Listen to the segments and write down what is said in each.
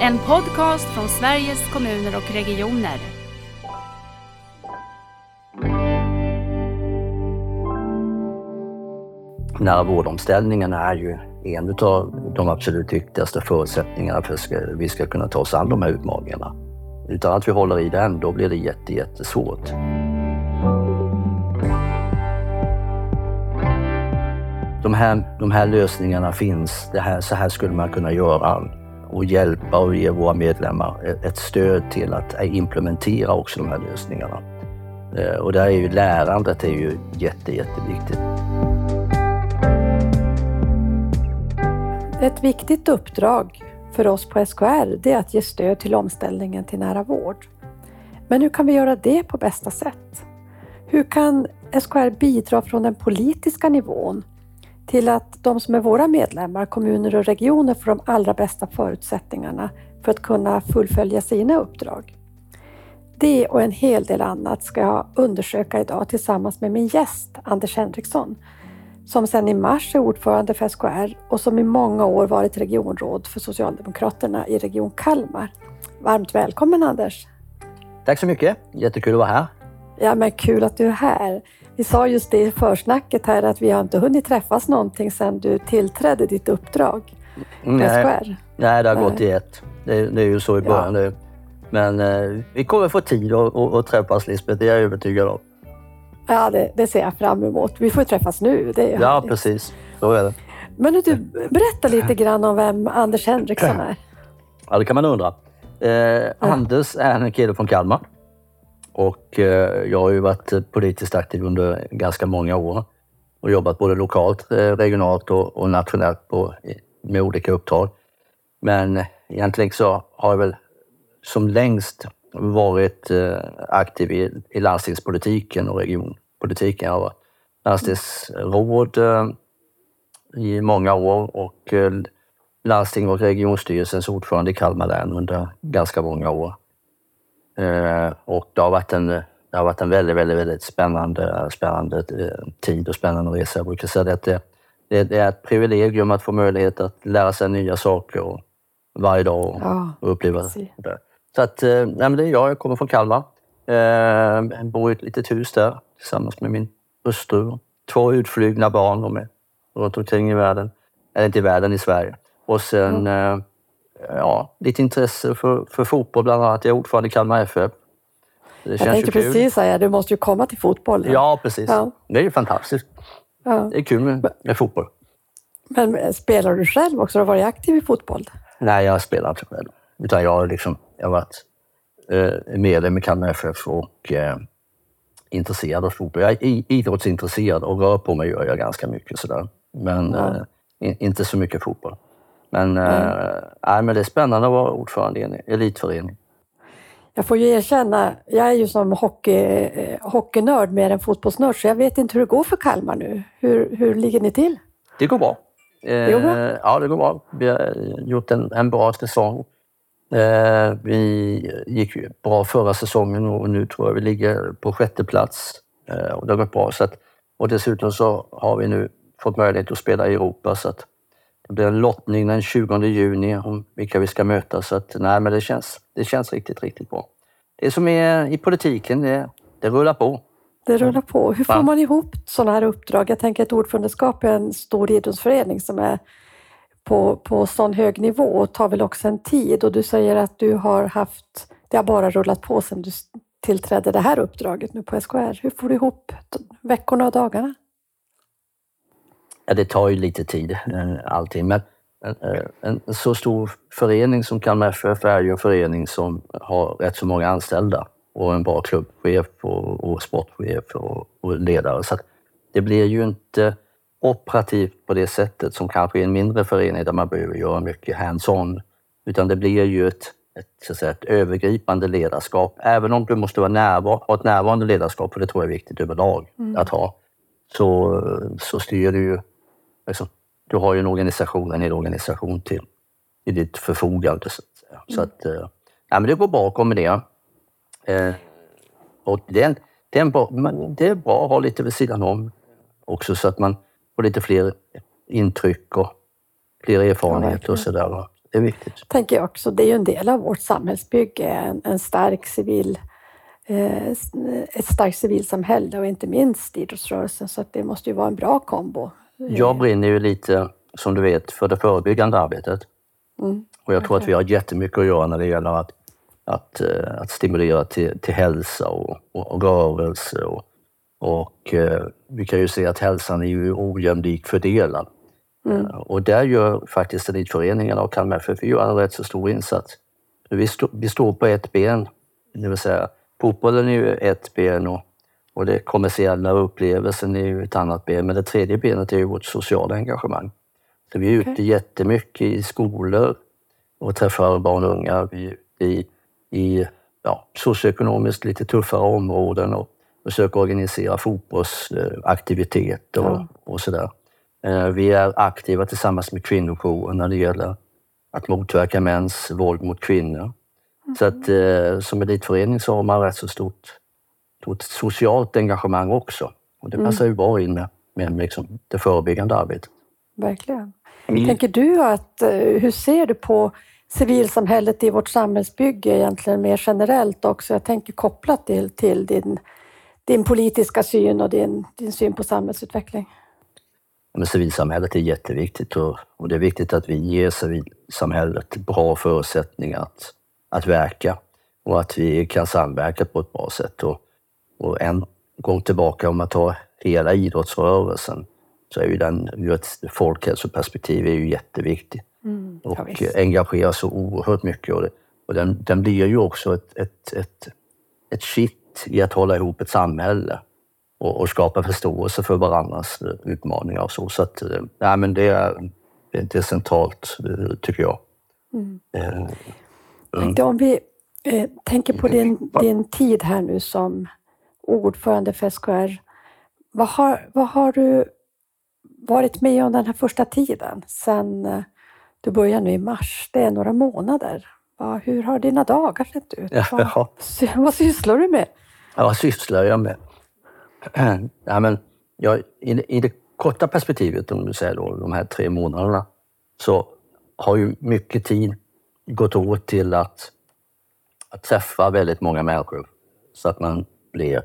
En podcast från Sveriges kommuner och regioner. Nära vårdomställningen är ju en av de absolut viktigaste förutsättningarna för att vi ska kunna ta oss an de här utmaningarna. Utan att vi håller i den, då blir det jätte, jättesvårt. De här, de här lösningarna finns. Det här, så här skulle man kunna göra och hjälpa och ge våra medlemmar ett stöd till att implementera också de här lösningarna. Eh, och där är ju lärandet är ju jätte, jätteviktigt. Ett viktigt uppdrag för oss på SKR det är att ge stöd till omställningen till nära vård. Men hur kan vi göra det på bästa sätt? Hur kan SKR bidra från den politiska nivån till att de som är våra medlemmar, kommuner och regioner, får de allra bästa förutsättningarna för att kunna fullfölja sina uppdrag? Det och en hel del annat ska jag undersöka idag tillsammans med min gäst Anders Henriksson som sedan i mars är ordförande för SKR och som i många år varit regionråd för Socialdemokraterna i Region Kalmar. Varmt välkommen Anders! Tack så mycket! Jättekul att vara här. Ja, men kul att du är här. Vi sa just det i försnacket här att vi har inte hunnit träffas någonting sedan du tillträdde ditt uppdrag Nej. SKR. Nej, det har gått i ett. Det, det är ju så i början nu. Men eh, vi kommer få tid att, att, att träffas Lisbeth, det är jag övertygad om. Ja, det, det ser jag fram emot. Vi får träffas nu. Det är Ja, härligt. precis. Så är det. Men du, berätta lite grann om vem Anders Henriksson är. Ja, det kan man undra. Eh, Anders är en kille från Kalmar. Och eh, jag har ju varit eh, politiskt aktiv under ganska många år och jobbat både lokalt, eh, regionalt och, nationellt på, med olika uppdrag. Men egentligen så har jag väl som längst varit aktiv i, i landstingspolitiken och regionpolitiken. Jag var landstingsråd i många år och landsting och regionstyrelsens ordförande i Kalmar län under ganska många år. Eh, och det har varit en, det har varit en väldigt, väldigt, väldigt spännande, spännande eh, tid och spännande resa. Jag brukar säga att det, det, är ett privilegium att få möjlighet att lära sig nya saker och varje dag och, Ja, och uppleva precis. det. Så att, eh, nej, men det är jag, jag kommer från Kalmar. Eh, bor i ett litet hus där tillsammans med min hustru. Två utflugna barn, de är runt omkring i världen. Eller inte i världen, i Sverige. Och sen eh, ja, lite intresse för, för fotboll bland annat. Jag är ordförande i Kalmar FF. Det Jag känns tänkte precis säga, du måste ju komma till fotbollen. Ja, precis. Ja. Det är ju fantastiskt. Ja. Det är kul med, med fotboll. Men eh, spelar du själv också? Har du varit aktiv i fotboll? Nej, jag spelar inte själv. Utan jag har liksom, jag har varit eh, medlem i Kalmar FF och eh, intresserad av fotboll. Jag är idrottsintresserad och rör på mig gör jag ganska mycket sådär. Men Ja. eh, in, inte så mycket fotboll. Men, eh, nej, men det är spännande att vara ordförande i en elitförening. Jag får ju erkänna, jag är ju som hockey, eh, hockeynörd mer än fotbollsnörd, så jag vet inte hur det går för Kalmar nu. Hur, hur ligger ni till? Det går bra. Eh, går bra? Ja, det går bra. Vi har gjort en, en bra säsong. Eh, vi gick bra förra säsongen och nu tror jag vi ligger på sjätte plats. Eh, och det har gått bra. Så att, och dessutom så har vi nu fått möjlighet att spela i Europa. Så att det blir en lottning den 20 juni om vilka vi ska möta. Så att, nej, men det känns, det känns riktigt, riktigt bra. Det som är i politiken, det, det rullar på. Det rullar på. Hur får man ihop sådana här uppdrag? Jag tänker att ordförandeskap är en stor idrottsförening som är på, på sån hög nivå och tar väl också en tid. Och du säger att du har haft, det har bara rullat på sedan du tillträdde det här uppdraget nu på SKR. Hur får du ihop veckorna och dagarna? Ja, det tar ju lite tid eh, allting, men eh, en så stor förening som Kalmar FF är ju en förening som har rätt så många anställda och en bra klubbchef och, och sportchef och, och ledare. Så att det blir ju inte operativt på det sättet som kanske i en mindre förening där man behöver göra mycket hands-on, utan det blir ju ett, ett, så att säga, ett övergripande ledarskap. Även om du måste vara närvar, ha ett närvarande ledarskap, för det tror jag är viktigt överlag att ha, så, så styr du ju liksom, du har ju en organisation, en hel organisation till i ditt förfogande. Så att, säga. Så att eh, ja, men det går bra att kombinera. Eh, och det, är en, det, är en bra, det är bra att ha lite vid sidan om också så att man får lite fler intryck och fler erfarenheter och verkligen. sådär. det är viktigt. Tänker jag också. Det är ju en del av vårt samhällsbygge, en, en stark civil eh, ett starkt civilsamhälle och inte minst idrottsrörelsen. Så att det måste ju vara en bra kombo. Jag brinner ju lite, som du vet, för det förebyggande arbetet. Mm. Och jag tror att vi har jättemycket att göra när det gäller att, att, eh, att stimulera till, till hälsa och, och, och rörelse. Och, och eh, vi kan ju se att hälsan är ju ojämlikt fördelad. Mm. Eh, Och där gör faktiskt elitföreningarna och Kalmar FF en rätt så stor insats. Vi, stå, vi står på ett ben, det vill säga fotbollen är ju ett ben och, och det kommersiella upplevelsen är ju ett annat ben. Men det tredje benet är ju vårt sociala engagemang. Så vi är ute Okej. jättemycket i skolor och träffar barn och unga. Vi är ute i, i ja, socioekonomiskt lite tuffare områden och försöker organisera fotbollsaktiviteter och, Ja. och sådär. Eh, Vi är aktiva tillsammans med kvinnojouren när det gäller att motverka mäns våld mot kvinnor. Så att eh, som elitförening så har man rätt så stort, stort socialt engagemang också. Och det passar ju bra in med, med liksom det förebyggande arbetet. Verkligen. Mm. Tänker du att, eh, hur ser du på civilsamhället i vårt samhällsbygge egentligen mer generellt också? Jag tänker kopplat till, till din, din politiska syn och din, din syn på samhällsutveckling. Men civilsamhället är jätteviktigt och, och det är viktigt att vi ger civilsamhället bra förutsättningar att, att verka och att vi kan samverka på ett bra sätt. Och, och en gång tillbaka, om man tar hela idrottsrörelsen, så är ju den ur ett folkhälsoperspektiv är ju jätteviktig Mm, ja, och visst. engagerar så oerhört mycket. Och, det, och den, den blir ju också ett, ett, ett, ett kitt i att hålla ihop ett samhälle och, och skapa förståelse för varandras utmaningar och så. Så att, eh, nej, men det, är, det, är centralt, eh, tycker jag. Mm. Tänkte om vi eh, tänker på din, din tid här nu som ordförande för SKR. Vad har, vad har du varit med om den här första tiden sen eh, du började nu i mars? Det är några månader. Hur har dina dagar sett ut? Vad, vad sysslar du med? Ja, vad sysslar jag med? ja, men jag, i, det- I det korta perspektivet, om du säger då, de här tre månaderna, så har ju mycket tid gått åt till att, att träffa väldigt många människor så att man blir,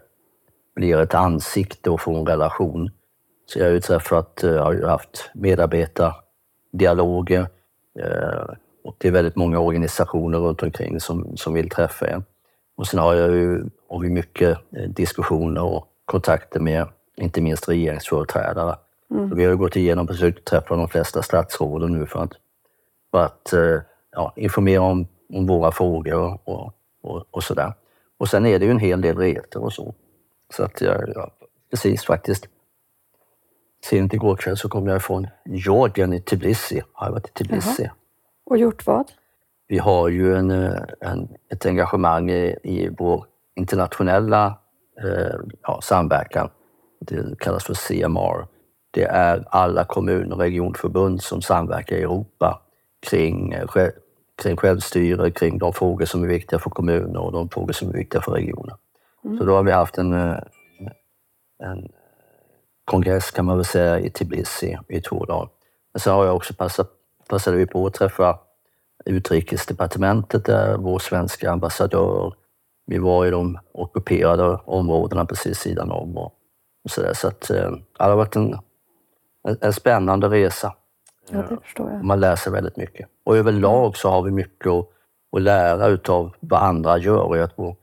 blir ett ansikte och får en relation. Så jag har ju träffat, eh, jag har ju haft medarbetardialoger eh, och det är väldigt många organisationer runt omkring som, som vill träffa en. Och sen har jag ju har vi mycket eh, diskussioner och kontakter med inte minst regeringsföreträdare. Så vi har ju gått igenom och försökt träffa de flesta statsråden nu för att, för att eh, ja, informera om, om våra frågor och, och, och sådär. Och sen är det ju en hel del resor och så. Så att jag, jag precis faktiskt sent igår kväll så kom jag från Georgien i Tbilisi. Har jag varit i Tbilisi. Och gjort vad? Vi har ju en, eh, en, ett engagemang i, i vår internationella eh, ja, samverkan. Det kallas för CMR. Det är alla kommuner och regionförbund som samverkar i Europa kring, eh, kring självstyre, kring de frågor som är viktiga för kommuner och de frågor som är viktiga för regioner. Så då har vi haft en, eh, en kongress kan man väl säga i Tbilisi i två dagar. Men sen har jag också passat, passade vi på att träffa utrikesdepartementet där, vår svenska ambassadör. Vi var i de ockuperade områdena precis sidan om och, och så där. Så att, eh, det har varit en, en, en spännande resa. Ja, det förstår jag. Man lär sig väldigt mycket. Och överlag så har vi mycket att, att lära utav vad andra gör. Och jag tror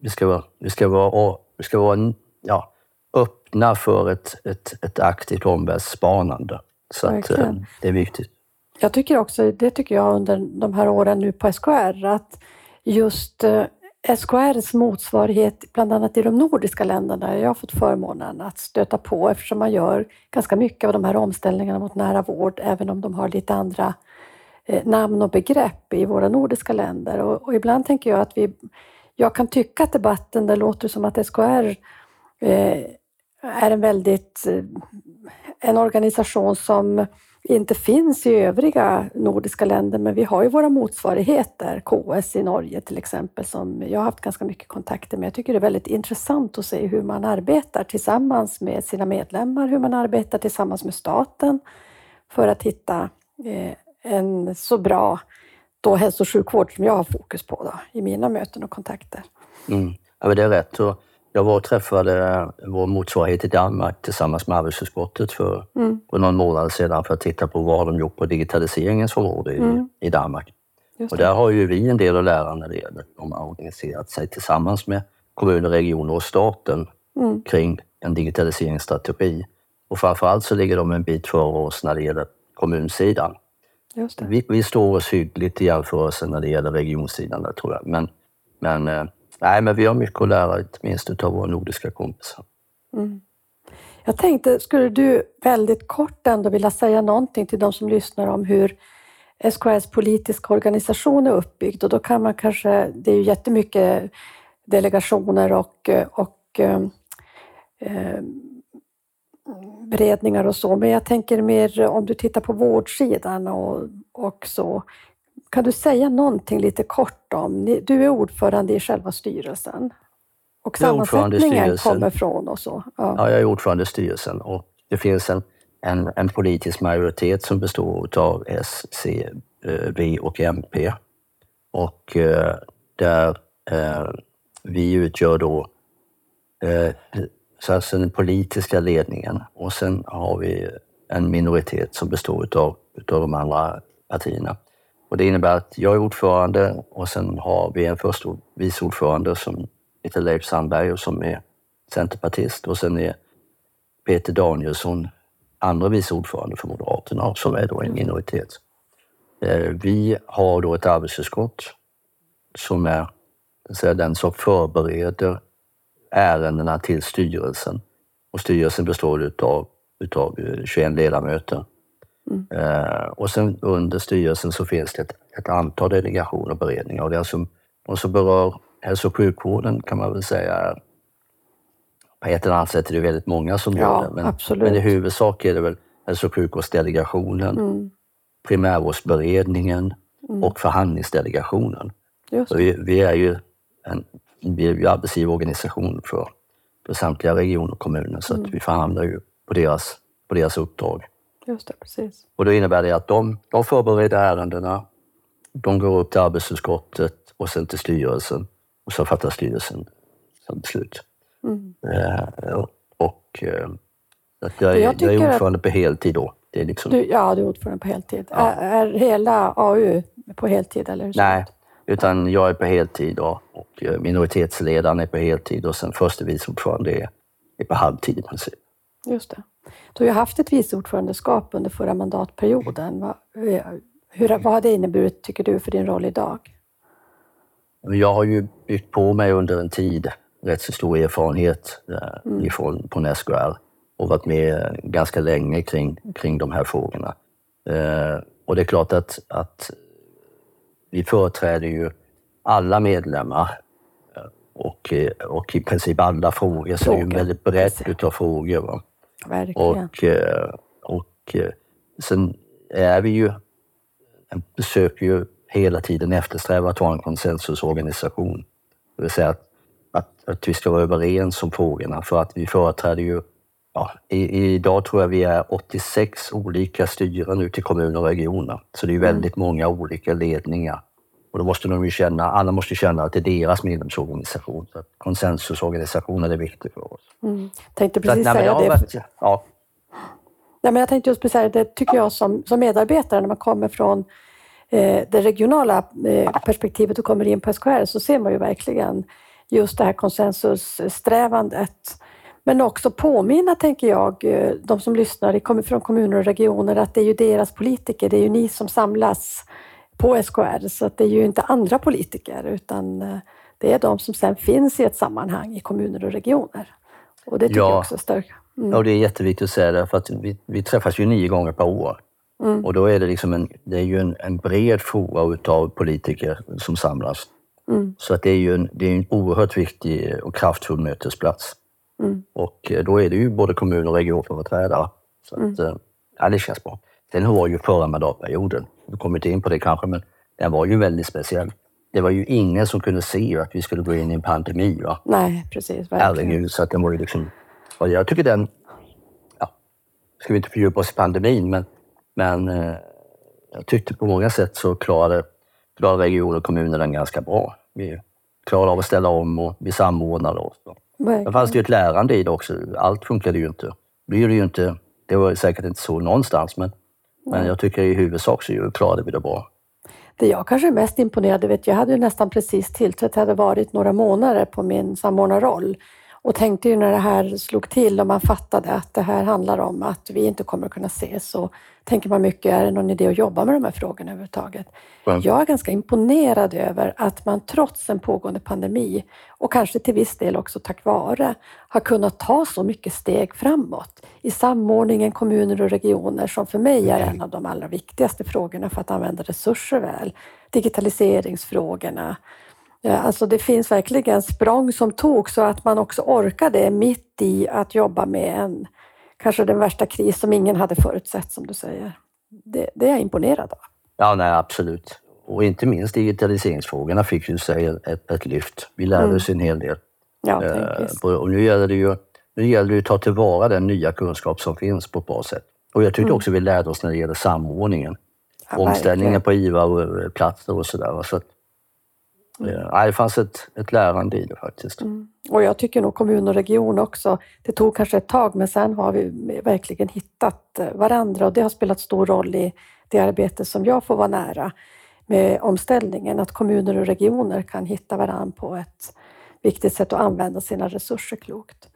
vi ska vara, vi ska vara, vi ska vara ja, öppna för ett, ett, ett aktivt omvärldsspanande. Så att, eh, det är viktigt. Jag tycker också, det tycker jag under de här åren nu på SKR, att just eh, SKRs motsvarighet, bland annat i de nordiska länderna, jag har fått förmånen att stöta på eftersom man gör ganska mycket av de här omställningarna mot nära vård, även om de har lite andra eh, namn och begrepp i våra nordiska länder. Och, och ibland tänker jag att vi, jag kan tycka att debatten, det låter som att SKR eh, är en väldigt, eh, en organisation som inte finns i övriga nordiska länder, men vi har ju våra motsvarigheter, KS i Norge till exempel, som jag har haft ganska mycket kontakter med. Jag tycker det är väldigt intressant att se hur man arbetar tillsammans med sina medlemmar, hur man arbetar tillsammans med staten för att hitta eh, en så bra då hälso och sjukvård som jag har fokus på då, i mina möten och kontakter. Mm. Ja, det är rätt. Och jag var och träffade vår motsvarighet i Danmark tillsammans med arbetsutskottet för, Mm. för någon månad sedan för att titta på vad de gjort på digitaliseringens område i, Mm. i Danmark. Och där har ju vi en del att lära när det gäller de har organiserat sig tillsammans med kommuner, regioner och staten Mm. kring en digitaliseringsstrategi. Och framförallt så ligger de en bit före oss när det gäller kommunsidan. Just det. Vi, vi står oss hyggligt i jämförelse när det gäller regionsidan där, tror jag. Men, men, eh, nej, men vi har mycket att lära, inte minst av våra nordiska kompisar. Mm. Jag tänkte, skulle du väldigt kort ändå vilja säga någonting till de som lyssnar om hur SKS politiska organisation är uppbyggd? Och då kan man kanske, det är ju jättemycket delegationer och, och eh, eh, beredningar och så, men jag tänker mer om du tittar på vårdsidan och, och så. Kan du säga någonting lite kort om, du är ordförande i själva styrelsen och sammansättningen kommer från och så. Ja. Ja, jag är ordförande i styrelsen och det finns en, en, en politisk majoritet som består av S, C, eh, V och MP. Och eh, där eh, vi utgör då eh, så alltså den politiska ledningen och sen har vi en minoritet som består utav, utav de andra partierna. Och det innebär att jag är ordförande och sen har vi en förste vice ordförande som heter Leif Sandberg och som är centerpartist och sen är Peter Danielsson andra vice ordförande för Moderaterna som är då en minoritet. Eh, vi har då ett arbetsutskott som är säga, den som förbereder ärendena till styrelsen. Och styrelsen består utav, utav eh, 21 ledamöter. Eh, och sen under styrelsen så finns det ett, ett antal delegationer och beredningar. Och det alltså, de som berör hälso och sjukvården kan man väl säga är på ett eller annat sätt är det väldigt många som Ja, gör det. Men, men i huvudsak är det väl hälso och sjukvårdsdelegationen, Mm. primärvårdsberedningen och förhandlingsdelegationen. Vi, vi är ju en vi är ju arbetsgivarorganisation för, för samtliga regioner och kommuner så att vi förhandlar ju på deras, på deras uppdrag. Just det, precis. Och då innebär det att de, de förbereder ärendena, de går upp till arbetsutskottet och sen till styrelsen och så fattar styrelsen beslut. Mm. Eh, och eh, att jag, Jag är, jag är att- ordförande på heltid då. Det är liksom, Du, ja, du är ordförande på heltid. Ja. Är, är hela AU på heltid? Eller hur Nej? Utan jag är på heltid då, och eh, minoritetsledaren är på heltid och sen förste vice ordförande är, är på halvtid i princip. Just det. Du har ju haft ett vice ordförandeskap under förra mandatperioden. Va, hur, vad har det inneburit, tycker du, för din roll idag? Jag har ju byggt på mig under en tid rätt så stor erfarenhet eh, ifrån, från SKR och varit med ganska länge kring, kring de här frågorna. Eh, och det är klart att, att vi företräder ju alla medlemmar eh, och, eh, och i princip alla frågor, så det är ju väldigt brett utav frågor. Va? Verkligen. Och, eh, och sen är vi ju, försöker ju hela tiden eftersträva att ha en konsensusorganisation. Det vill säga att, att, att vi ska vara överens om frågorna för att vi företräder ju, ja, i, idag tror jag vi är 86 olika styren ute i kommuner och regioner. Så det är ju väldigt många olika ledningar. Och då måste de ju känna, alla måste känna att det är deras medlemsorganisation. Så att konsensusorganisationen är viktig för oss. Mm. Tänkte Så att, precis nej, det säga ja, Nej, men jag tänkte just precis säga det, tycker jag som, som medarbetare, när man kommer från eh, det regionala eh, perspektivet och kommer in på SKR, så ser man ju verkligen just det här konsensussträvandet. Men också påminna, tänker jag, eh, de som lyssnar från kommuner och regioner, att det är ju deras politiker, det är ju ni som samlas på SKR, så att det är ju inte andra politiker, utan eh, det är de som sen finns i ett sammanhang i kommuner och regioner. Och det tycker Ja. jag också är starkt. Mm. Ja, det är jätteviktigt att säga det för att vi, vi träffas ju nio gånger per år. Mm. Och då är det liksom en, det är ju en, en bred flora utav politiker som samlas. Mm. Så att det är ju en, det är en oerhört viktig och kraftfull mötesplats. Mm. Och eh, då är det ju både kommun och regionföreträdare. Så Mm. att, eh, ja, det känns bra. Sen var ju förra mandatperioden, vi kommer inte in på det kanske, men den var ju väldigt speciell. Det var ju ingen som kunde se att vi skulle gå in i en pandemi. Va? Nej, precis. Herregud, så att den var ju liksom... Och jag tycker den... Ja, ska vi inte fördjupa oss i pandemin, men, men eh, jag tyckte på många sätt så klarade, klarade regioner och kommuner den ganska bra. Vi klarade av att ställa om och vi samordnade oss. Men fanns det ju ett lärande i det också. Allt funkade ju inte. Det, det, ju inte, det var säkert inte så någonstans, men, men jag tycker i huvudsak så klarade vi det bra. Det jag kanske är mest imponerad vet, jag hade ju nästan precis tillträtt, hade varit några månader på min samordnarroll och tänkte ju när det här slog till och man fattade att det här handlar om att vi inte kommer att kunna ses så tänker man mycket, är det någon idé att jobba med de här frågorna överhuvudtaget? Mm. Jag är ganska imponerad över att man trots en pågående pandemi och kanske till viss del också tack vare har kunnat ta så mycket steg framåt i samordningen kommuner och regioner som för mig är en av de allra viktigaste frågorna för att använda resurser väl. Digitaliseringsfrågorna, Alltså det finns verkligen språng som tog så att man också orkade mitt i att jobba med en, kanske den värsta kris som ingen hade förutsett som du säger. Det, det är jag imponerad av. Ja, nej, absolut. Och inte minst digitaliseringsfrågorna fick ju sig ett, ett lyft. Vi lärde mm. oss en hel del. Ja, eh, och nu gäller det ju nu gäller det att ta tillvara den nya kunskap som finns på ett bra sätt. Och jag tyckte mm. också vi lärde oss när det gäller samordningen. Ja, Omställningen på IVA-platser och sådär. Så Ja, det fanns ett, ett lärande i det faktiskt. Mm. Och jag tycker nog kommun och region också. Det tog kanske ett tag men sen har vi verkligen hittat eh, varandra och det har spelat stor roll i det arbete som jag får vara nära med omställningen. Att kommuner och regioner kan hitta varandra på ett viktigt sätt och använda sina resurser klokt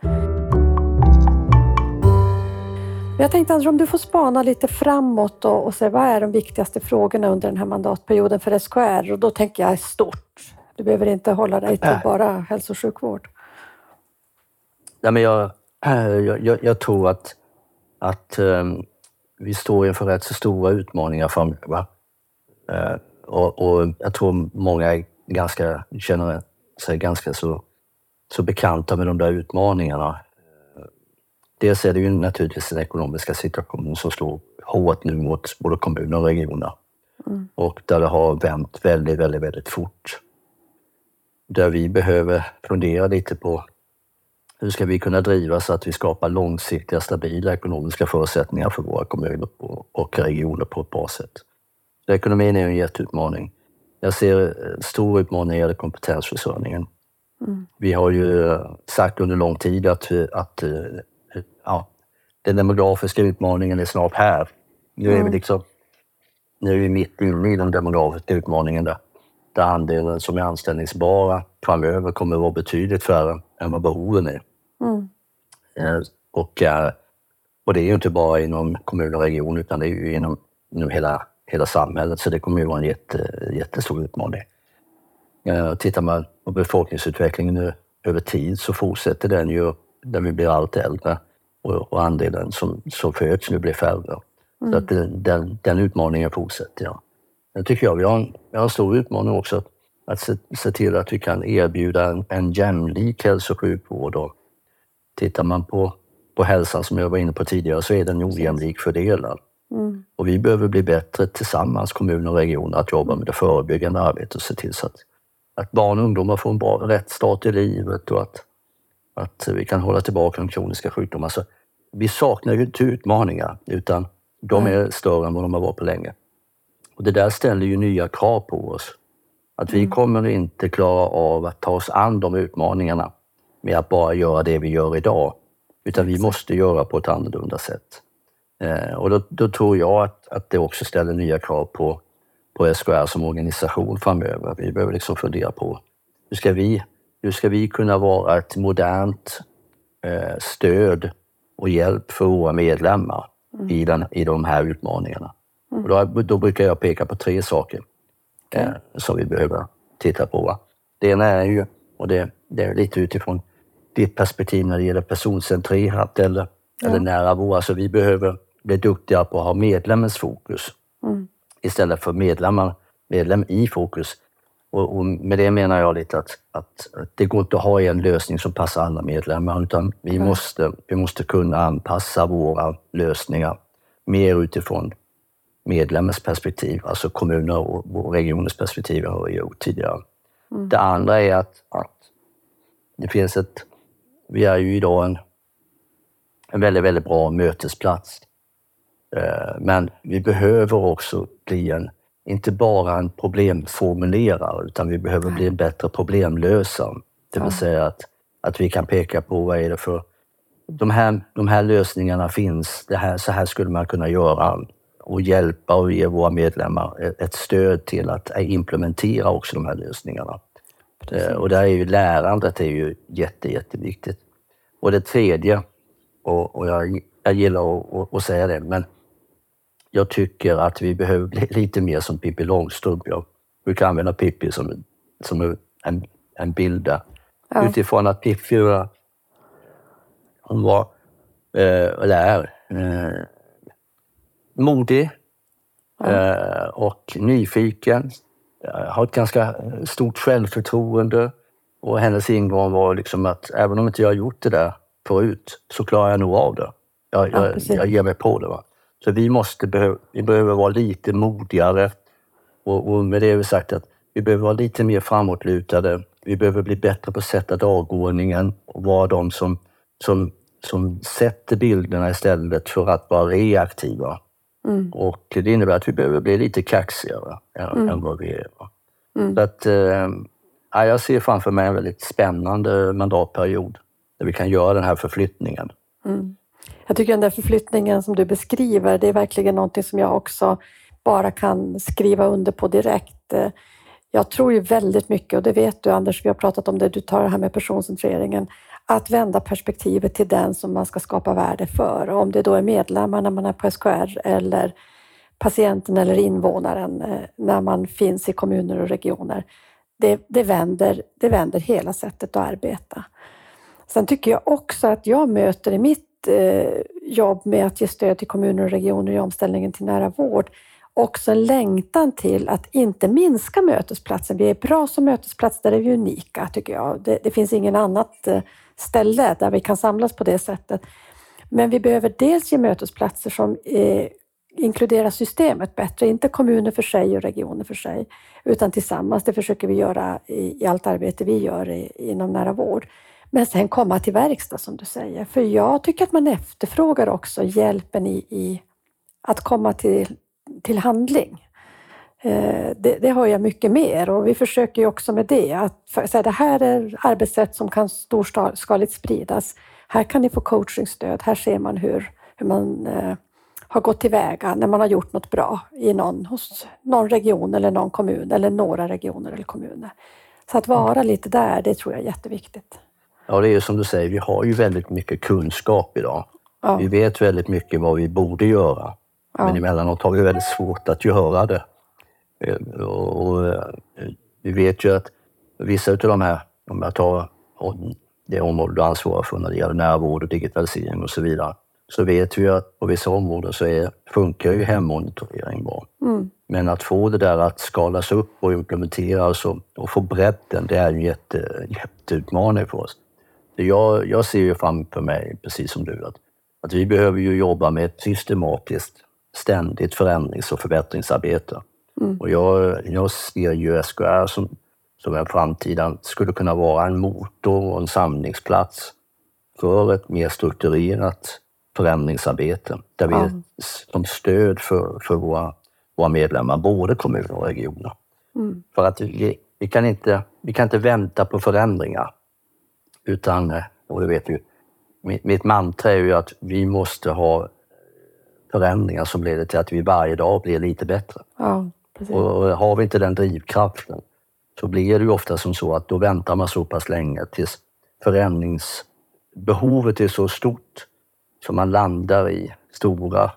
jag tänkte Andrew, om du får spana lite framåt och, och se vad är de viktigaste frågorna under den här mandatperioden för SKR? Och då tänker jag stort. Du behöver inte hålla dig till bara hälso och sjukvård. Ja, men jag, jag, jag, jag tror att, att um, vi står inför rätt så stora utmaningar framöver. Uh, och, och, jag tror många är ganska, känner sig ganska så, så bekanta med de där utmaningarna. Dels är det ju naturligtvis den ekonomiska situationen som slår hårt nu mot både kommuner och regioner. Mm. Och där det har vänt väldigt, väldigt, väldigt fort. Där vi behöver fundera lite på hur ska vi kunna driva så att vi skapar långsiktiga, stabila ekonomiska förutsättningar för våra kommuner och regioner på ett bra sätt. Så ekonomin är en jätteutmaning. Jag ser en stor utmaning när det gäller kompetensförsörjningen. Mm. Vi har ju sagt under lång tid att, att ja, den demografiska utmaningen är snart här. Nu är vi mm. liksom nu är vi mitt inne i den demografiska utmaningen där, där andelen som är anställningsbara framöver kommer att vara betydligt färre än vad behoven är. Mm. Eh, och, eh, och det är ju inte bara inom kommun och region utan det är ju inom, inom hela, hela samhället så det kommer ju vara en jätte, jättestor utmaning. Eh, tittar man på befolkningsutvecklingen nu över tid så fortsätter den ju när vi blir allt äldre och, och andelen som, som föds nu blir färre. Mm. Så att den, den utmaningen fortsätter. Ja. Sen tycker jag vi har en, vi har en stor utmaning också att, att se, se, till att vi kan erbjuda en, en jämlik hälso och sjukvård. Och tittar man på, på hälsan som jag var inne på tidigare så är den ojämlik fördelad. Mm. Och vi behöver bli bättre tillsammans, kommuner och regioner, att jobba med det förebyggande arbetet och se till så att, att barn och ungdomar får en bra, rätt start i livet och att att vi kan hålla tillbaka de kroniska sjukdomarna. Så vi saknar ju inte utmaningar, utan de är större än vad de har varit på länge. Och det där ställer ju nya krav på oss. Att vi mm. kommer inte klara av att ta oss an de utmaningarna med att bara göra det vi gör idag, utan vi måste göra på ett annorlunda sätt. Eh, och då, då, tror jag att, att det också ställer nya krav på, på SKR som organisation framöver. Vi behöver liksom fundera på hur ska vi hur ska vi kunna vara ett modernt eh, stöd och hjälp för våra medlemmar mm. i, den, i de här utmaningarna? Mm. Då, då, brukar jag peka på tre saker okay. eh, som vi behöver titta på. Va? Det ena är ju, och det, det, är lite utifrån ditt perspektiv när det gäller personcentrerat eller, ja. eller nära våra, alltså vi behöver bli duktiga på att ha medlemmens fokus mm. istället för medlemmar, medlem i fokus. Och, och, med det menar jag lite att, att, det går inte att ha en lösning som passar alla medlemmar utan vi, mm. måste, vi måste kunna anpassa våra lösningar mer utifrån medlemmens perspektiv, alltså kommuner och, och regioners perspektiv har vi gjort tidigare. Mm. Det andra är att, att det finns ett... Vi är ju idag en, en väldigt, väldigt bra mötesplats Eh, men vi behöver också bli en, inte bara en problemformulerare, utan vi behöver bli en bättre problemlösare. Det vill säga att, att vi kan peka på vad är det för... De här, de här lösningarna finns, det här, så här skulle man kunna göra och hjälpa och ge våra medlemmar ett- stöd till att implementera också de här lösningarna. Eh, Och där är ju lärandet är ju jätte, jätteviktigt. Och det tredje, och, och jag, jag gillar att, att, att säga det, men jag tycker att vi behöver bli lite mer som Pippi Långstrump. Jag brukar använda Pippi som, som en, en bild där. Ja. Utifrån att Pippi var, hon var, eh, eller är, eh, modig eh, och nyfiken. Eh, har ett ganska stort självförtroende. Och hennes ingång var liksom att även om inte jag har gjort det där förut så klarar jag nog av det. Jag, Ja, jag, jag ger mig på det. Va? Så vi, måste vi behöver vara lite modigare. Och, och med det har vi sagt att vi behöver vara lite mer framåtlutade. Vi behöver bli bättre på att sätta dagordningen och vara de som, som, som sätter bilderna istället för att vara reaktiva. Mm. Och det innebär att vi behöver bli lite kaxigare än, än vad vi är. Va? Så att, eh, ja, jag ser framför mig en väldigt spännande mandatperiod där vi kan göra den här förflyttningen. Jag tycker den där förflyttningen som du beskriver, det är verkligen någonting som jag också bara kan skriva under på direkt. Jag tror ju väldigt mycket, och det vet du Anders, vi har pratat om det, du tar det här med personcentreringen, att vända perspektivet till den som man ska skapa värde för. Och om det då är medlemmarna när man är på SKR eller patienten eller invånaren eh, när man finns i kommuner och regioner. Det, det, vänder, det vänder hela sättet att arbeta. Sen tycker jag också att jag möter i mitt Eh, jobb med att ge stöd till kommuner och regioner i omställningen till nära vård också en längtan till att inte minska mötesplatsen. Vi är bra som mötesplats, där är vi unika tycker jag. Det, det finns ingen annat eh, ställe där vi kan samlas på det sättet. Men vi behöver dels ge mötesplatser som eh, inkluderar systemet bättre, inte kommuner för sig och regioner för sig, utan tillsammans. Det försöker vi göra i, i allt arbete vi gör i, inom nära vård. Men sen komma till verkstad som du säger. För jag tycker att man efterfrågar också hjälpen i, i att komma till, till handling. Eh, det, det har jag mycket mer och vi försöker ju också med det att säga, det här är arbetssätt som kan storskaligt spridas. Här kan ni få coachingstöd. Här ser man hur, hur man eh, har gått tillväga när man har gjort något bra i någon, hos någon region eller någon kommun eller några regioner eller kommuner. Så att vara lite där, det tror jag är jätteviktigt. Ja, det är som du säger, vi har ju väldigt mycket kunskap idag. Ja. Vi vet väldigt mycket vad vi borde göra. Ja. Men emellanåt har vi väldigt svårt att göra det. Eh, Och, och, eh, vi vet ju att vissa av de här, om jag tar det område du ansvarar för när det gäller närvård och digitalisering och så vidare, så vet vi att på vissa områden så är, funkar ju hemmonitorering bra. Mm. Men att få det där att skalas upp och implementeras och, och få bredden, det är en jätte, jätteutmaning för oss. Jag, jag ser ju framför mig, precis som du, att, att vi behöver ju jobba med ett systematiskt, ständigt förändrings och förbättringsarbete. Och jag, jag ser ju SKR som, som en framtida, skulle kunna vara en motor och en samlingsplats för ett mer strukturerat förändringsarbete där vi Ja. är som stöd för, för våra, våra medlemmar, både kommuner och regioner. Mm. För att vi, vi, kan inte, vi kan inte vänta på förändringar. Utan, eh, och det vet du, mitt, mitt mantra är ju att vi måste ha förändringar som leder till att vi varje dag blir lite bättre. Ja. Och har vi inte den drivkraften så blir det ju ofta som så att då väntar man så pass länge tills förändringsbehovet är så stort så man landar i stora,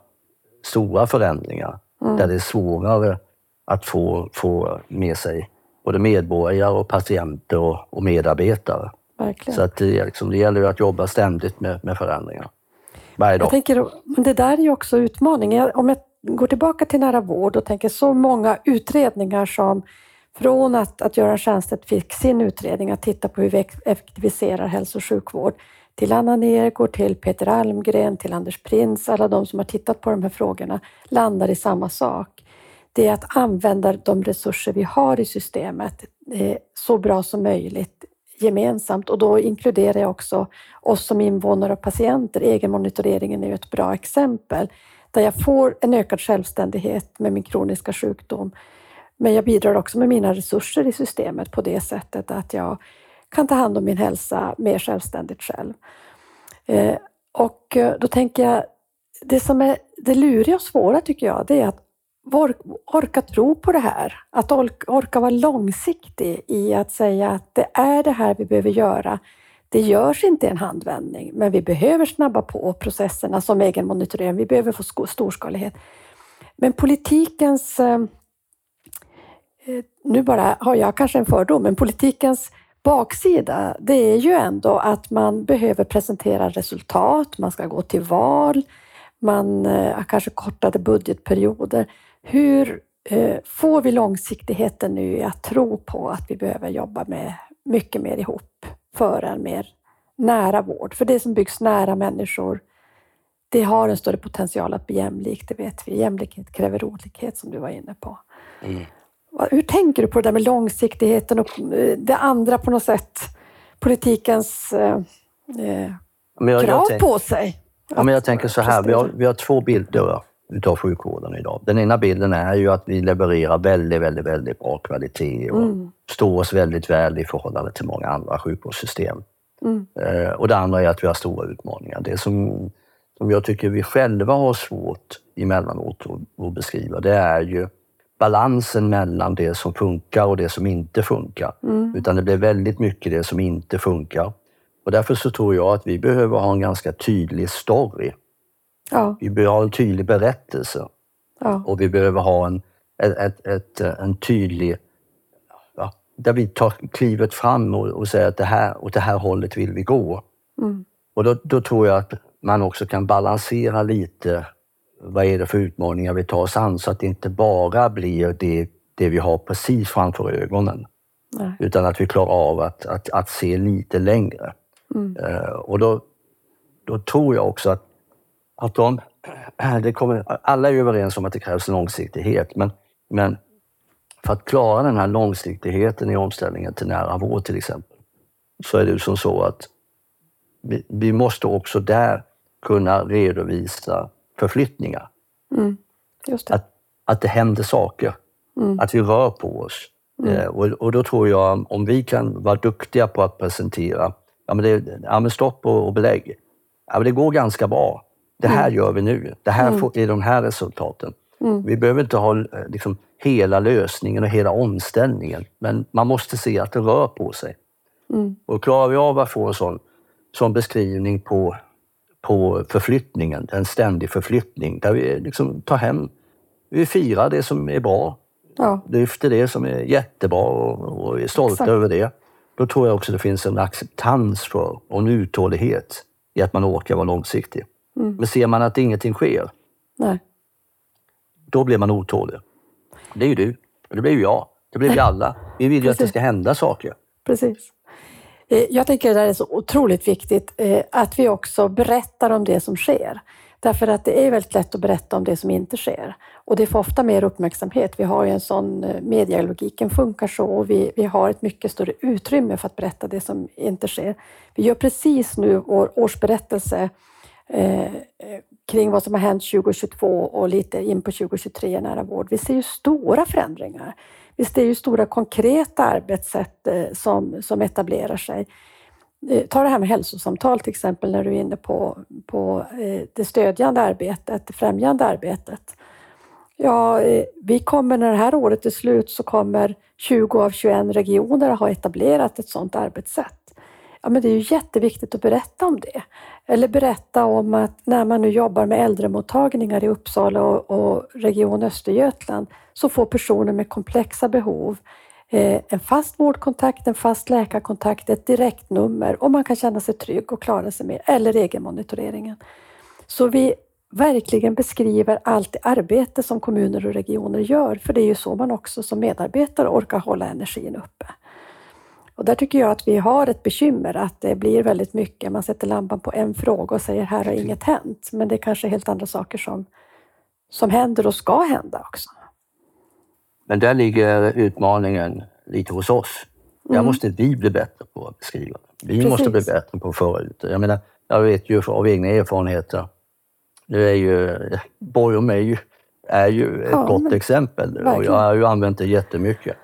stora förändringar där det är svårare att få, få med sig både medborgare och patienter och, och medarbetare. Verkligen. Så att det, liksom, det gäller att jobba ständigt med, med förändringar. Varje dag. Jag tänker, det där är ju också utmaningen. Om jag går tillbaka till nära vård och tänker så många utredningar som från att, att Göran Stiernstedt fick sin utredning att titta på hur vi effektiviserar hälso och sjukvård till Anna Nergård, till Peter Almgren, till Anders Prins, alla de som har tittat på de här frågorna landar i samma sak. Det är att använda de resurser vi har i systemet eh, så bra som möjligt gemensamt och då inkluderar jag också oss som invånare och patienter. Egenmonitoreringen är ju ett bra exempel där jag får en ökad självständighet med min kroniska sjukdom. Men jag bidrar också med mina resurser i systemet på det sättet att jag kan ta hand om min hälsa mer självständigt själv. Eh, och eh, då tänker jag, det som är det luriga och svåra tycker jag, det är att orka tro på det här. Att orka vara långsiktig i att säga att det är det här vi behöver göra. Det görs inte i en handvändning, men vi behöver snabba på processerna som egenmonitorering. Vi behöver få storskalighet. Men politikens eh, eh, nu bara har jag kanske en fördom, men politikens baksida, det är ju ändå att man behöver presentera resultat, man ska gå till val, man eh, har kanske kortade budgetperioder. Hur eh, får vi långsiktigheten nu i att tro på att vi behöver jobba med mycket mer ihop för en mer nära vård? För det som byggs nära människor, det har en större potential att bli jämlikt, det vet vi. Jämlikhet kräver olikhet som du var inne på. Mm. Hur tänker du på det där med långsiktigheten och eh, det andra på något sätt, politikens eh, jag, krav jag på sig? Ja, men jag tänker så här, vi har, vi har två bilder utav sjukvården idag. Den ena bilden är ju att vi levererar väldigt, väldigt, väldigt bra kvalitet och mm. står oss väldigt väl i förhållande till många andra sjukvårdssystem. Mm. Eh, och det andra är att vi har stora utmaningar. Det som, som jag tycker vi själva har svårt emellanåt att, att beskriva, det är ju balansen mellan det som funkar och det som inte funkar. Mm. Utan det blir väldigt mycket det som inte funkar. Och därför så tror jag att vi behöver ha en ganska tydlig story. Ja. Vi behöver ha en tydlig berättelse. Ja. Och vi behöver ha en, ett, ett, ett en tydlig... Ja, där vi tar klivet fram och, och säger att det här, åt det här hållet vill vi gå. Mm. Och då, då tror jag att man också kan balansera lite vad är det för utmaningar vi tar oss an så att det inte bara blir det, det vi har precis framför ögonen. Nej. Utan att vi klarar av att, att, att se lite längre. Mm. Uh, och då, då tror jag också att, att de, det kommer, alla är överens om att det krävs långsiktighet, men, men för att klara den här långsiktigheten i omställningen till nära vård till exempel, så är det som så att vi, vi måste också där kunna redovisa förflyttningar. Mm. Det. Att, att det händer saker, mm. att vi rör på oss. Mm. Eh, och, och, då tror jag, om vi kan vara duktiga på att presentera, ja men, det, ja, men stopp och, och belägg. Ja, men det går ganska bra. Det här mm. gör vi nu. Det här mm. får, är de här resultaten. Mm. Vi behöver inte ha eh, liksom, hela lösningen och hela omställningen, men man måste se att det rör på sig. Och klarar vi av att få en sån, sån beskrivning på på förflyttningen, en ständig förflyttning där vi liksom tar hem, vi firar det som är bra, ja. lyfter det som är jättebra och, och är stolta Exakt. över det. Då tror jag också det finns en acceptans för och en uthållighet i att man orkar vara långsiktig. Mm. Men ser man att ingenting sker, Nej. då blir man otålig. Det är ju du, det blir ju jag, det blir vi alla. Vi vill ju att det ska hända saker. Precis. Eh, jag tänker att det är så otroligt viktigt eh, att vi också berättar om det som sker. Därför att det är väldigt lätt att berätta om det som inte sker. Och det får ofta mer uppmärksamhet. Vi har ju en sån, eh, medialogiken funkar så och vi, vi har ett mycket större utrymme för att berätta det som inte sker. Vi gör precis nu vår årsberättelse eh, kring vad som har hänt 2022 och lite in på 2023 i nära vård. Vi ser ju stora förändringar. Vi ser ju stora konkreta arbetssätt eh, som, som etablerar sig. Eh, ta det här med hälsosamtal till exempel när du är inne på, på eh, det stödjande arbetet, det främjande arbetet. Ja, eh, vi kommer när det här året är slut så kommer 20 av 21 regioner ha etablerat ett sådant arbetssätt. Ja, men det är ju jätteviktigt att berätta om det. Eller berätta om att när man nu jobbar med äldremottagningar i Uppsala och, och Region Östergötland så får personer med komplexa behov eh, en fast vårdkontakt, en fast läkarkontakt, ett direktnummer och man kan känna sig trygg och klara sig med, eller egenmonitoreringen. Så vi verkligen beskriver allt det arbete som kommuner och regioner gör, för det är ju så man också som medarbetare orkar hålla energin uppe. Och där tycker jag att vi har ett bekymmer, att det blir väldigt mycket, man sätter lampan på en fråga och säger här har inget hänt, men det är kanske helt andra saker som, som händer och ska hända också. Men där ligger utmaningen lite hos oss. Där mm. måste vi bli bättre på att beskriva. Vi Precis. måste bli bättre på att föra ut det. Jag menar, jag vet ju av egna erfarenheter Nu är ju, Borgholm är ju, är ju ett Ja, gott men- exempel och jag har ju använt det jättemycket.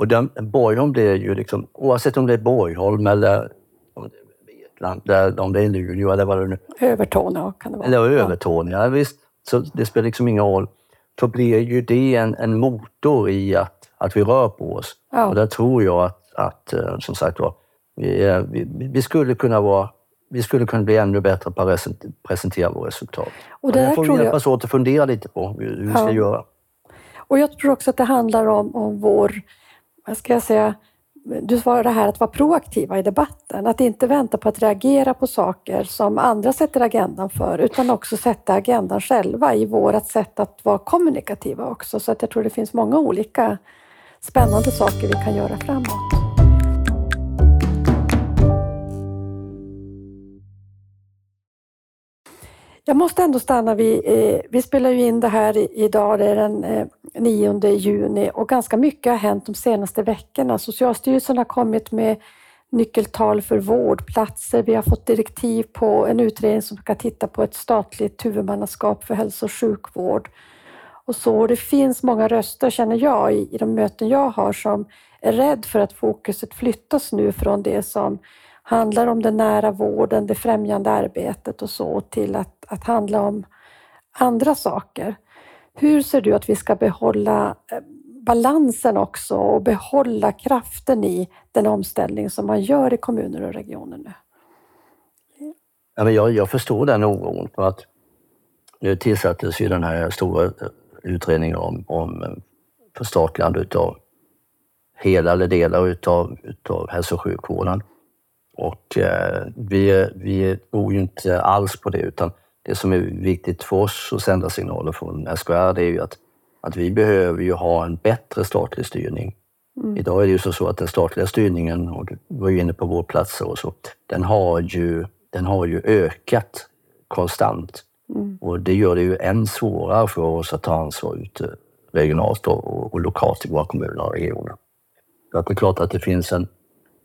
Och den, Borgholm är ju liksom, oavsett om det är Borgholm eller om det är Vetland, där, om det är Luleå eller vad det nu Övertorneå kan det vara. eller Ja. Övertorneå, visst. Så det spelar liksom ingen roll. Så blir ju det en, en motor i att, att vi rör på oss. Ja. Och där tror jag att, att eh, som sagt var, vi, är- vi, vi skulle kunna vara vi skulle kunna bli ännu bättre på att resent- presentera våra resultat. Och det får vi tror jag- hjälpas åt att fundera lite på hur hur vi ska Ja. göra. Och jag tror också att det handlar om, om vår, vad ska jag säga, du svarade här att vara proaktiva i debatten. Att inte vänta på att reagera på saker som andra sätter agendan för, utan också sätta agendan själva i vårt sätt att vara kommunikativa också. Så att jag tror det finns många olika spännande saker vi kan göra framåt. Jag måste ändå stanna vid, eh, vi spelar ju in det här idag, det är den eh, 9 juni och ganska mycket har hänt de senaste veckorna. Socialstyrelsen har kommit med nyckeltal för vårdplatser. Vi har fått direktiv på en utredning som ska titta på ett statligt huvudmannaskap för hälso och sjukvård. Och så det finns många röster, känner jag, i, i de möten jag har som är rädd för att fokuset flyttas nu från det som handlar om den nära vården, det främjande arbetet och så till att, att handla om andra saker. Hur ser du att vi ska behålla eh, balansen också och behålla kraften i den omställning som man gör i kommuner och regioner nu? Ja, men jag, jag förstår den oron för att nu tillsattes ju den här stora eh, utredningen om, om eh, förstatligande utav hela eller delar utav, utav hälso och sjukvården. Och eh, vi, vi tror ju inte alls på det utan det som är viktigt för oss att sända signaler från SKR det är ju att, att vi behöver ju ha en bättre statlig styrning. Idag är det ju så, att den statliga styrningen, och du var ju inne på vårdplatser och så, den har ju, den har ju ökat konstant. Och det gör det ju än svårare för oss att ta ansvar ute regionalt och, och lokalt i våra kommuner och regioner. Så att det är klart att det finns en,